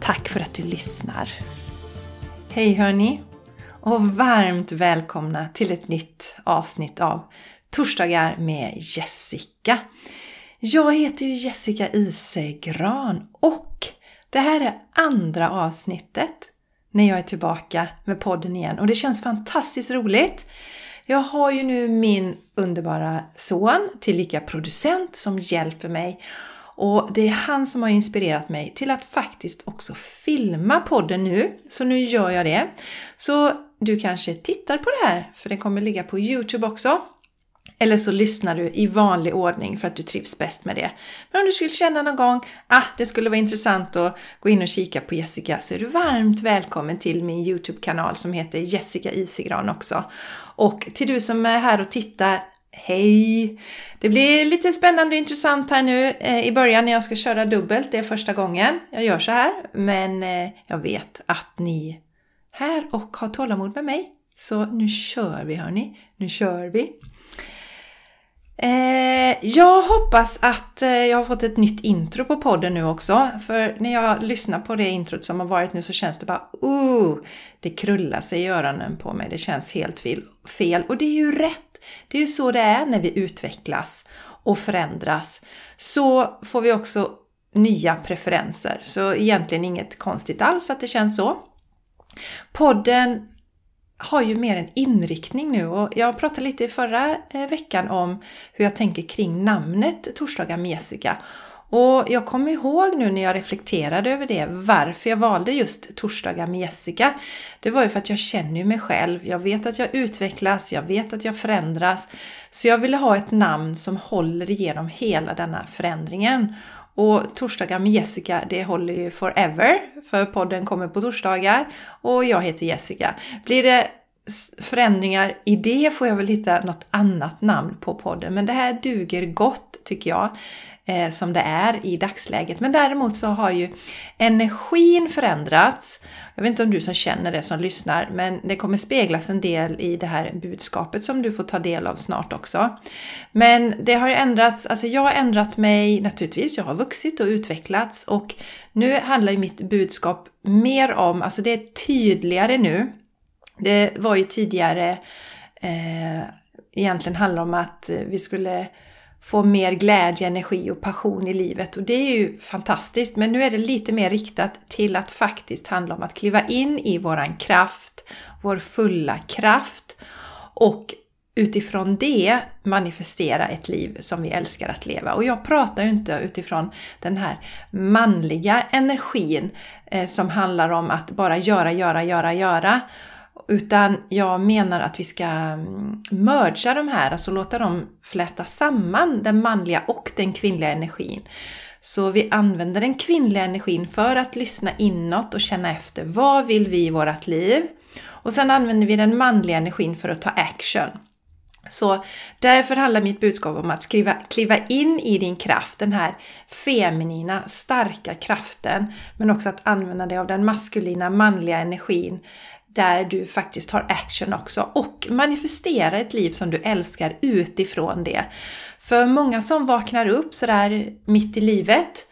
Tack för att du lyssnar! Hej hörni! Och varmt välkomna till ett nytt avsnitt av Torsdagar med Jessica. Jag heter ju Jessica Isegran och det här är andra avsnittet när jag är tillbaka med podden igen och det känns fantastiskt roligt. Jag har ju nu min underbara son, tillika producent, som hjälper mig och det är han som har inspirerat mig till att faktiskt också filma podden nu. Så nu gör jag det. Så du kanske tittar på det här, för den kommer ligga på Youtube också. Eller så lyssnar du i vanlig ordning för att du trivs bäst med det. Men om du skulle känna någon gång ah, det skulle vara intressant att gå in och kika på Jessica så är du varmt välkommen till min Youtube-kanal som heter Jessica Isigran också. Och till du som är här och tittar, Hej! Det blir lite spännande och intressant här nu eh, i början när jag ska köra dubbelt. Det är första gången jag gör så här. Men eh, jag vet att ni är här och har tålamod med mig. Så nu kör vi hörni. Nu kör vi! Eh, jag hoppas att eh, jag har fått ett nytt intro på podden nu också. För när jag lyssnar på det introt som har varit nu så känns det bara oh, Det krullar sig i öronen på mig. Det känns helt fel. Och det är ju rätt det är ju så det är när vi utvecklas och förändras. Så får vi också nya preferenser. Så egentligen inget konstigt alls att det känns så. Podden har ju mer en inriktning nu och jag pratade lite i förra eh, veckan om hur jag tänker kring namnet Torsdagar med Jessica. Och jag kommer ihåg nu när jag reflekterade över det, varför jag valde just torsdagar med Jessica. Det var ju för att jag känner mig själv. Jag vet att jag utvecklas, jag vet att jag förändras. Så jag ville ha ett namn som håller igenom hela denna förändringen. Och torsdagar med Jessica, det håller ju forever, för podden kommer på torsdagar och jag heter Jessica. Blir det förändringar i det får jag väl hitta något annat namn på podden, men det här duger gott tycker jag eh, som det är i dagsläget. Men däremot så har ju energin förändrats. Jag vet inte om du som känner det som lyssnar, men det kommer speglas en del i det här budskapet som du får ta del av snart också. Men det har ju ändrats, alltså jag har ändrat mig naturligtvis, jag har vuxit och utvecklats och nu handlar ju mitt budskap mer om, alltså det är tydligare nu. Det var ju tidigare eh, egentligen handlar om att eh, vi skulle få mer glädje, energi och passion i livet och det är ju fantastiskt. Men nu är det lite mer riktat till att faktiskt handla om att kliva in i våran kraft, vår fulla kraft och utifrån det manifestera ett liv som vi älskar att leva. Och jag pratar ju inte utifrån den här manliga energin eh, som handlar om att bara göra, göra, göra, göra utan jag menar att vi ska mm, mergea de här, alltså låta dem fläta samman den manliga och den kvinnliga energin. Så vi använder den kvinnliga energin för att lyssna inåt och känna efter vad vill vi i vårt liv? Och sen använder vi den manliga energin för att ta action. Så därför handlar mitt budskap om att skriva, kliva in i din kraft, den här feminina, starka kraften, men också att använda dig av den maskulina, manliga energin där du faktiskt tar action också och manifesterar ett liv som du älskar utifrån det. För många som vaknar upp sådär mitt i livet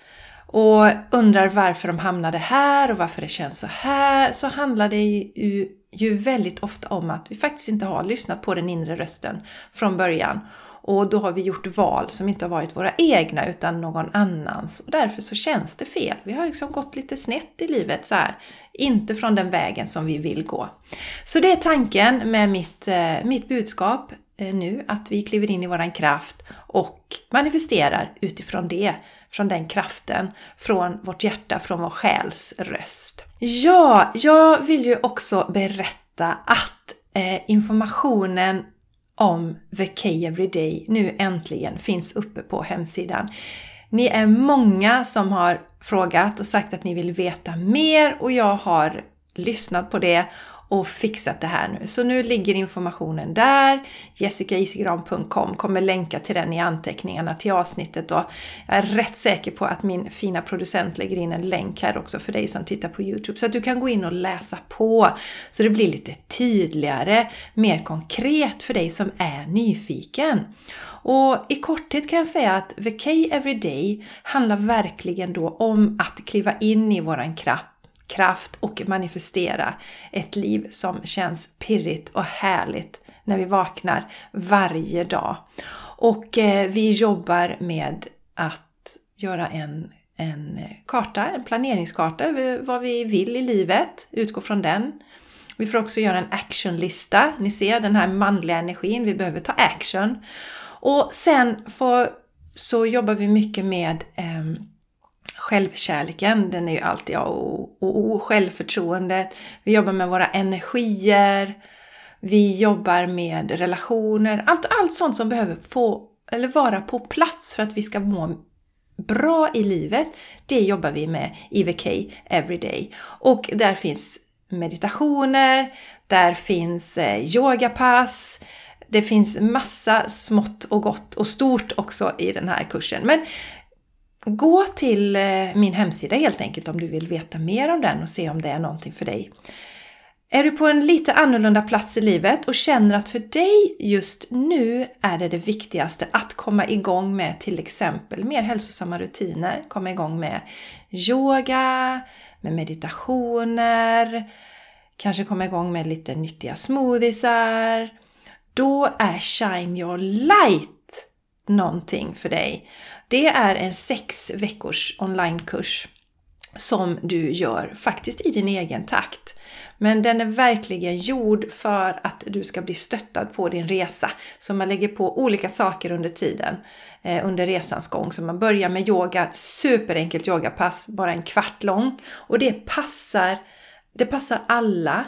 och undrar varför de hamnade här och varför det känns så här, så handlar det ju, ju väldigt ofta om att vi faktiskt inte har lyssnat på den inre rösten från början. Och då har vi gjort val som inte har varit våra egna utan någon annans. Och därför så känns det fel. Vi har liksom gått lite snett i livet så här. Inte från den vägen som vi vill gå. Så det är tanken med mitt, eh, mitt budskap eh, nu, att vi kliver in i våran kraft och manifesterar utifrån det, från den kraften, från vårt hjärta, från vår själs röst. Ja, jag vill ju också berätta att eh, informationen om The K Everyday nu äntligen finns uppe på hemsidan. Ni är många som har frågat och sagt att ni vill veta mer och jag har lyssnat på det och fixat det här nu. Så nu ligger informationen där. jessicaisigran.com kommer länka till den i anteckningarna till avsnittet och jag är rätt säker på att min fina producent lägger in en länk här också för dig som tittar på Youtube så att du kan gå in och läsa på så det blir lite tydligare, mer konkret för dig som är nyfiken. Och i korthet kan jag säga att Vacay Everyday handlar verkligen då om att kliva in i våran kraft kraft och manifestera ett liv som känns pirrigt och härligt när vi vaknar varje dag. Och eh, vi jobbar med att göra en, en karta, en planeringskarta över vad vi vill i livet, utgå från den. Vi får också göra en actionlista. Ni ser den här manliga energin, vi behöver ta action. Och sen får, så jobbar vi mycket med eh, självkärleken, den är ju alltid A och O. Självförtroendet. Vi jobbar med våra energier. Vi jobbar med relationer. Allt, allt sånt som behöver få, eller vara på plats för att vi ska må bra i livet. Det jobbar vi med i VK Everyday. Och där finns meditationer, där finns eh, yogapass, det finns massa smått och gott och stort också i den här kursen. Men Gå till eh, min hemsida helt enkelt om du vill veta mer om den och se om det är någonting för dig. Är du på en lite annorlunda plats i livet och känner att för dig just nu är det det viktigaste att komma igång med till exempel mer hälsosamma rutiner, komma igång med yoga, med meditationer, kanske komma igång med lite nyttiga smoothiesar. Då är Shine Your Light någonting för dig. Det är en sex veckors onlinekurs som du gör faktiskt i din egen takt. Men den är verkligen gjord för att du ska bli stöttad på din resa. Så man lägger på olika saker under tiden, eh, under resans gång. Så man börjar med yoga, superenkelt yogapass, bara en kvart lång. Och det passar, det passar alla.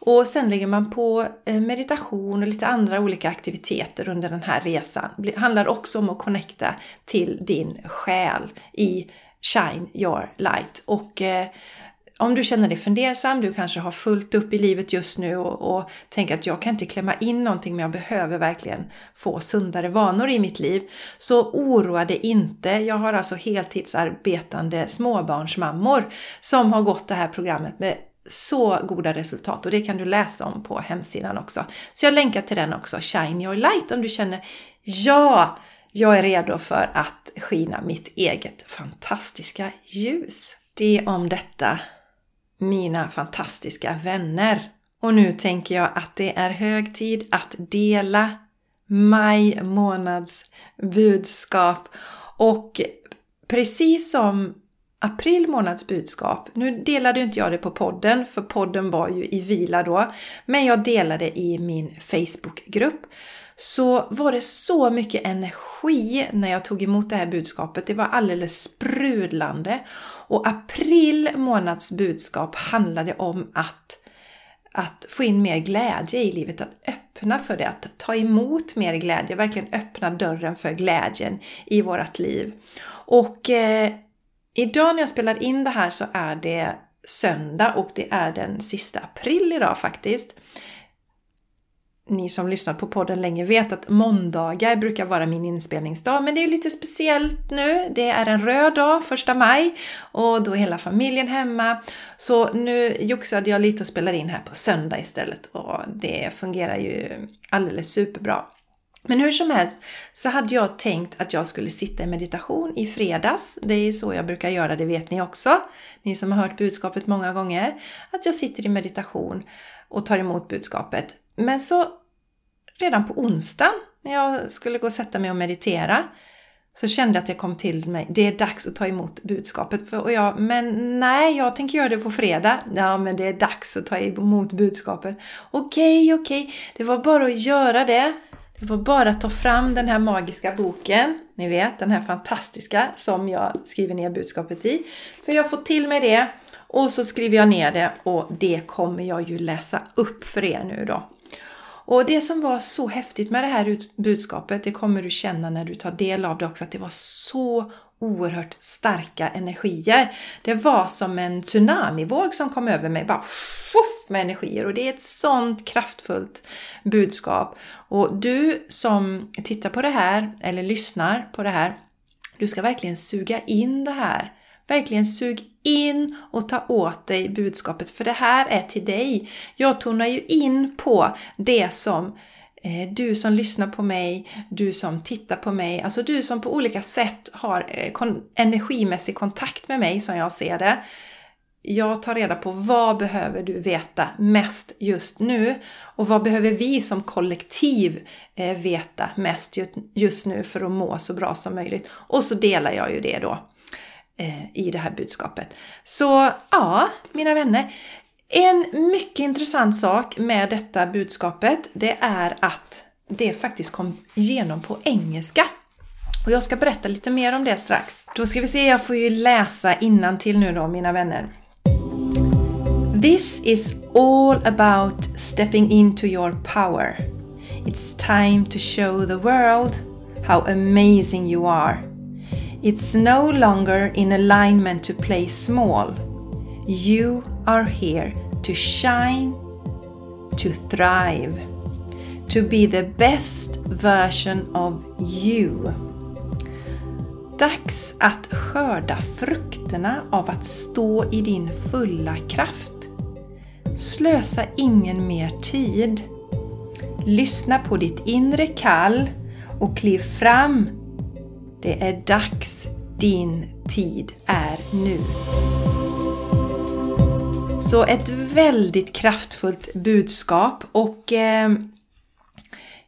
Och sen lägger man på eh, meditation och lite andra olika aktiviteter under den här resan. Det handlar också om att connecta till din själ i Shine Your Light. Och eh, om du känner dig fundersam, du kanske har fullt upp i livet just nu och, och tänker att jag kan inte klämma in någonting men jag behöver verkligen få sundare vanor i mitt liv. Så oroa dig inte. Jag har alltså heltidsarbetande småbarnsmammor som har gått det här programmet med så goda resultat och det kan du läsa om på hemsidan också. Så jag länkar till den också, Shine Your Light, om du känner ja, jag är redo för att skina mitt eget fantastiska ljus. Det om detta, mina fantastiska vänner. Och nu tänker jag att det är hög tid att dela maj månads budskap och precis som april månads budskap. Nu delade inte jag det på podden, för podden var ju i vila då. Men jag delade i min Facebookgrupp. Så var det så mycket energi när jag tog emot det här budskapet. Det var alldeles sprudlande. Och april månads budskap handlade om att, att få in mer glädje i livet, att öppna för det, att ta emot mer glädje, verkligen öppna dörren för glädjen i vårt liv. Och eh, Idag när jag spelar in det här så är det söndag och det är den sista april idag faktiskt. Ni som lyssnat på podden länge vet att måndagar brukar vara min inspelningsdag, men det är lite speciellt nu. Det är en röd dag, första maj, och då är hela familjen hemma. Så nu joxade jag lite och spelar in här på söndag istället och det fungerar ju alldeles superbra. Men hur som helst så hade jag tänkt att jag skulle sitta i meditation i fredags. Det är så jag brukar göra, det vet ni också. Ni som har hört budskapet många gånger. Att jag sitter i meditation och tar emot budskapet. Men så redan på onsdagen när jag skulle gå och sätta mig och meditera så kände jag att jag kom till mig, det är dags att ta emot budskapet. Och jag, men nej, jag tänker göra det på fredag. Ja, men det är dags att ta emot budskapet. Okej, okay, okej, okay. det var bara att göra det. Det får bara ta fram den här magiska boken, ni vet den här fantastiska som jag skriver ner budskapet i. För jag får till mig det och så skriver jag ner det och det kommer jag ju läsa upp för er nu då. Och det som var så häftigt med det här budskapet, det kommer du känna när du tar del av det också, att det var så oerhört starka energier. Det var som en tsunamivåg som kom över mig, bara shuff, med energier och det är ett sånt kraftfullt budskap. Och du som tittar på det här eller lyssnar på det här, du ska verkligen suga in det här. Verkligen sug in och ta åt dig budskapet för det här är till dig. Jag tonar ju in på det som Eh, du som lyssnar på mig, du som tittar på mig, alltså du som på olika sätt har eh, energimässig kontakt med mig som jag ser det. Jag tar reda på vad behöver du veta mest just nu och vad behöver vi som kollektiv eh, veta mest just nu för att må så bra som möjligt. Och så delar jag ju det då i det här budskapet. Så ja, mina vänner, en mycket intressant sak med detta budskapet det är att det faktiskt kom igenom på engelska. Och jag ska berätta lite mer om det strax. Då ska vi se, jag får ju läsa till nu då mina vänner. This is all about stepping into your power. It's time to show the world how amazing you are. It's no longer in alignment to play small. You are here to shine, to thrive, to be the best version of you. Dags att skörda frukterna av att stå i din fulla kraft. Slösa ingen mer tid. Lyssna på ditt inre kall och kliv fram. Det är dags. Din tid är nu. Så ett väldigt kraftfullt budskap och eh,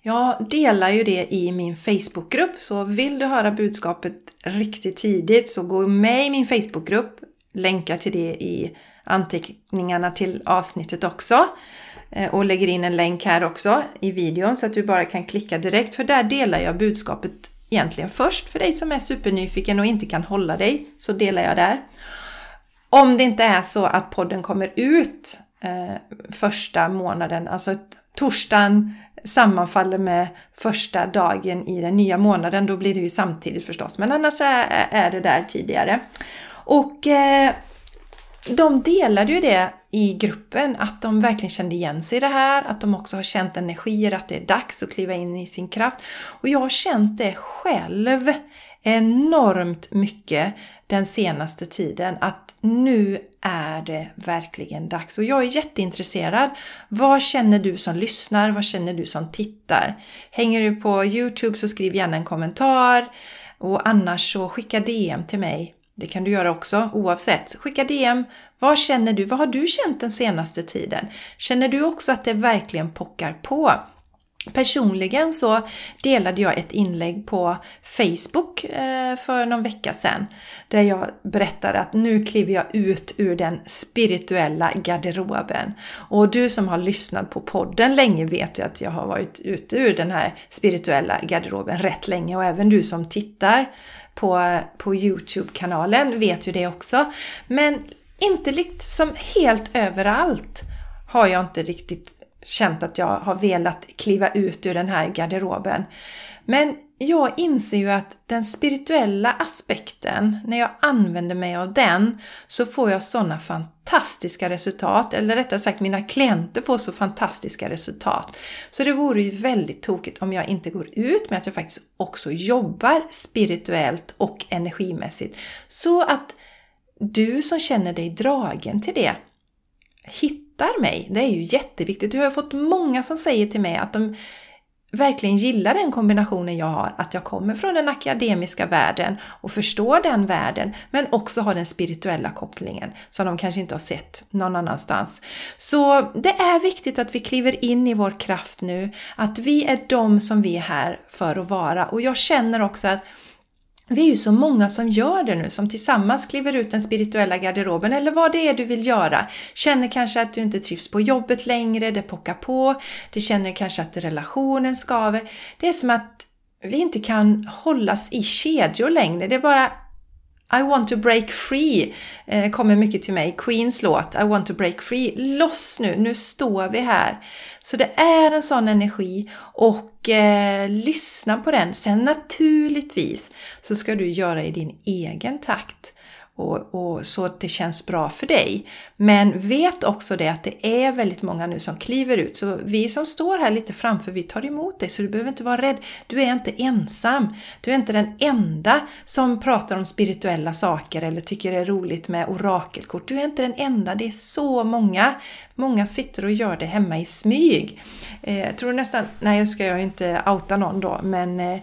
jag delar ju det i min Facebookgrupp så vill du höra budskapet riktigt tidigt så gå med i min Facebookgrupp. Länkar till det i anteckningarna till avsnittet också. Eh, och lägger in en länk här också i videon så att du bara kan klicka direkt för där delar jag budskapet egentligen först för dig som är supernyfiken och inte kan hålla dig så delar jag där. Om det inte är så att podden kommer ut eh, första månaden, alltså torsdagen sammanfaller med första dagen i den nya månaden, då blir det ju samtidigt förstås. Men annars är, är det där tidigare. Och eh, de delade ju det i gruppen, att de verkligen kände igen sig i det här, att de också har känt energier, att det är dags att kliva in i sin kraft. Och jag har känt det själv enormt mycket den senaste tiden att nu är det verkligen dags. Och jag är jätteintresserad. Vad känner du som lyssnar? Vad känner du som tittar? Hänger du på Youtube så skriv gärna en kommentar och annars så skicka DM till mig. Det kan du göra också oavsett. Skicka DM. Vad känner du? Vad har du känt den senaste tiden? Känner du också att det verkligen pockar på? Personligen så delade jag ett inlägg på Facebook eh, för någon vecka sedan där jag berättade att nu kliver jag ut ur den spirituella garderoben. Och du som har lyssnat på podden länge vet ju att jag har varit ute ur den här spirituella garderoben rätt länge och även du som tittar på, på Youtube-kanalen vet ju det också. Men inte liksom helt överallt har jag inte riktigt känt att jag har velat kliva ut ur den här garderoben. Men jag inser ju att den spirituella aspekten, när jag använder mig av den så får jag sådana fantastiska resultat. Eller rättare sagt, mina klienter får så fantastiska resultat. Så det vore ju väldigt tokigt om jag inte går ut med att jag faktiskt också jobbar spirituellt och energimässigt. Så att du som känner dig dragen till det, hittar mig. Det är ju jätteviktigt. Jag har fått många som säger till mig att de verkligen gillar den kombinationen jag har, att jag kommer från den akademiska världen och förstår den världen, men också har den spirituella kopplingen som de kanske inte har sett någon annanstans. Så det är viktigt att vi kliver in i vår kraft nu, att vi är de som vi är här för att vara. Och jag känner också att vi är ju så många som gör det nu, som tillsammans kliver ut den spirituella garderoben eller vad det är du vill göra. Känner kanske att du inte trivs på jobbet längre, det pockar på, du känner kanske att relationen skaver. Det är som att vi inte kan hållas i kedjor längre. Det är bara i want to break free eh, kommer mycket till mig. Queens låt I want to break free. Loss nu, nu står vi här. Så det är en sån energi och eh, lyssna på den. Sen naturligtvis så ska du göra i din egen takt och, och, så att det känns bra för dig. Men vet också det att det är väldigt många nu som kliver ut. Så vi som står här lite framför, vi tar emot dig så du behöver inte vara rädd. Du är inte ensam. Du är inte den enda som pratar om spirituella saker eller tycker det är roligt med orakelkort. Du är inte den enda, det är så många. Många sitter och gör det hemma i smyg. Eh, jag tror nästan, nej jag ska jag inte outa någon då, men eh,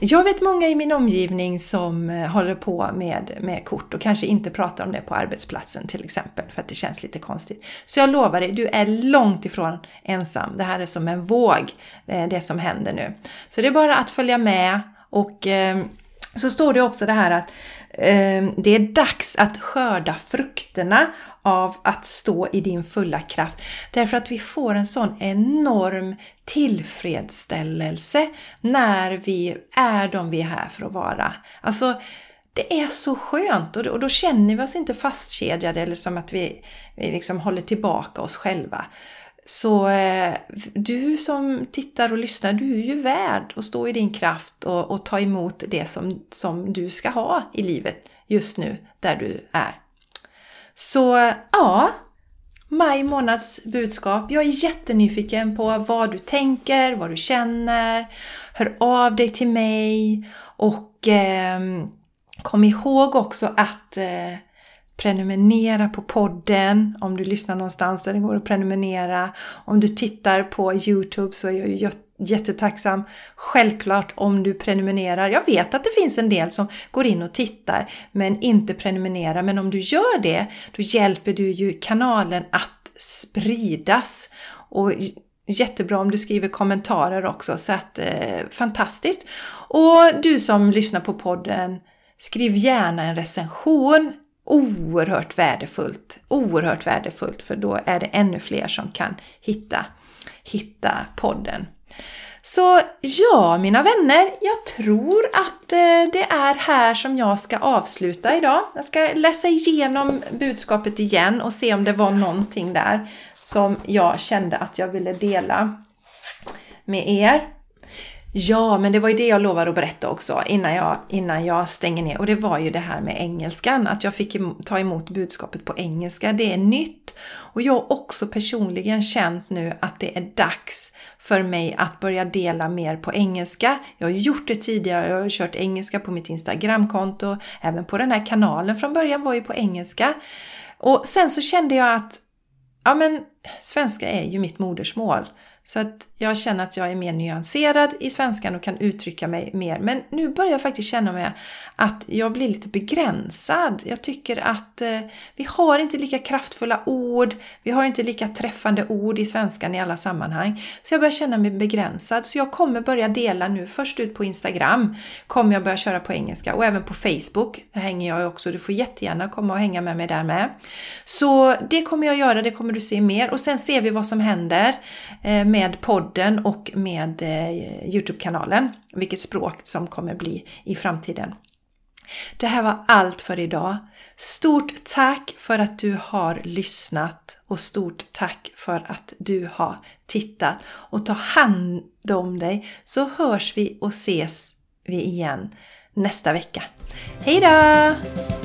jag vet många i min omgivning som eh, håller på med, med kort och kanske inte pratar om det på arbetsplatsen till exempel för att det känns lite konstigt. Så jag lovar dig, du är långt ifrån ensam. Det här är som en våg, eh, det som händer nu. Så det är bara att följa med och eh, så står det också det här att Ehm, det är dags att skörda frukterna av att stå i din fulla kraft. Därför att vi får en sån enorm tillfredsställelse när vi är de vi är här för att vara. Alltså, det är så skönt och då, och då känner vi oss inte fastkedjade eller som att vi, vi liksom håller tillbaka oss själva. Så eh, du som tittar och lyssnar, du är ju värd att stå i din kraft och, och, ta emot det som, som du ska ha i livet just nu, där du är. Så ja, maj månads budskap. Jag är jättenyfiken på vad du tänker, vad du känner. Hör av dig till mig och eh, kom ihåg också att eh, prenumerera på podden om du lyssnar någonstans där det går att prenumerera. Om du tittar på Youtube så är jag ju jättetacksam. Självklart om du prenumererar. Jag vet att det finns en del som går in och tittar men inte prenumererar. Men om du gör det, då hjälper du ju kanalen att spridas. Och Jättebra om du skriver kommentarer också, så att eh, fantastiskt! Och du som lyssnar på podden, skriv gärna en recension oerhört värdefullt. Oerhört värdefullt för då är det ännu fler som kan hitta, hitta podden. Så ja, mina vänner, jag tror att eh, det är här som jag ska avsluta idag. Jag ska läsa igenom budskapet igen och se om det var någonting där som jag kände att jag ville dela med er. Ja, men det var ju det jag lovade att berätta också innan jag, innan jag stänger ner. Och det var ju det här med engelskan, att jag fick ta emot budskapet på engelska. Det är nytt. Och jag har också personligen känt nu att det är dags för mig att börja dela mer på engelska. Jag har gjort det tidigare, jag har kört engelska på mitt Instagramkonto, även på den här kanalen från början var ju på engelska. Och sen så kände jag att ja men svenska är ju mitt modersmål. Så att jag känner att jag är mer nyanserad i svenskan och kan uttrycka mig mer. Men nu börjar jag faktiskt känna mig att jag blir lite begränsad. Jag tycker att eh, vi har inte lika kraftfulla ord, vi har inte lika träffande ord i svenskan i alla sammanhang. Så jag börjar känna mig begränsad. Så jag kommer börja dela nu, först ut på Instagram kommer jag börja köra på engelska och även på Facebook. Där hänger jag också, du får jättegärna komma och hänga med mig där med. Så det kommer jag göra, det kommer du se mer och sen ser vi vad som händer eh, med podden och med eh, Youtube-kanalen. Vilket språk som kommer bli i framtiden. Det här var allt för idag. Stort tack för att du har lyssnat och stort tack för att du har tittat. Och ta hand om dig så hörs vi och ses vi igen nästa vecka. Hejdå!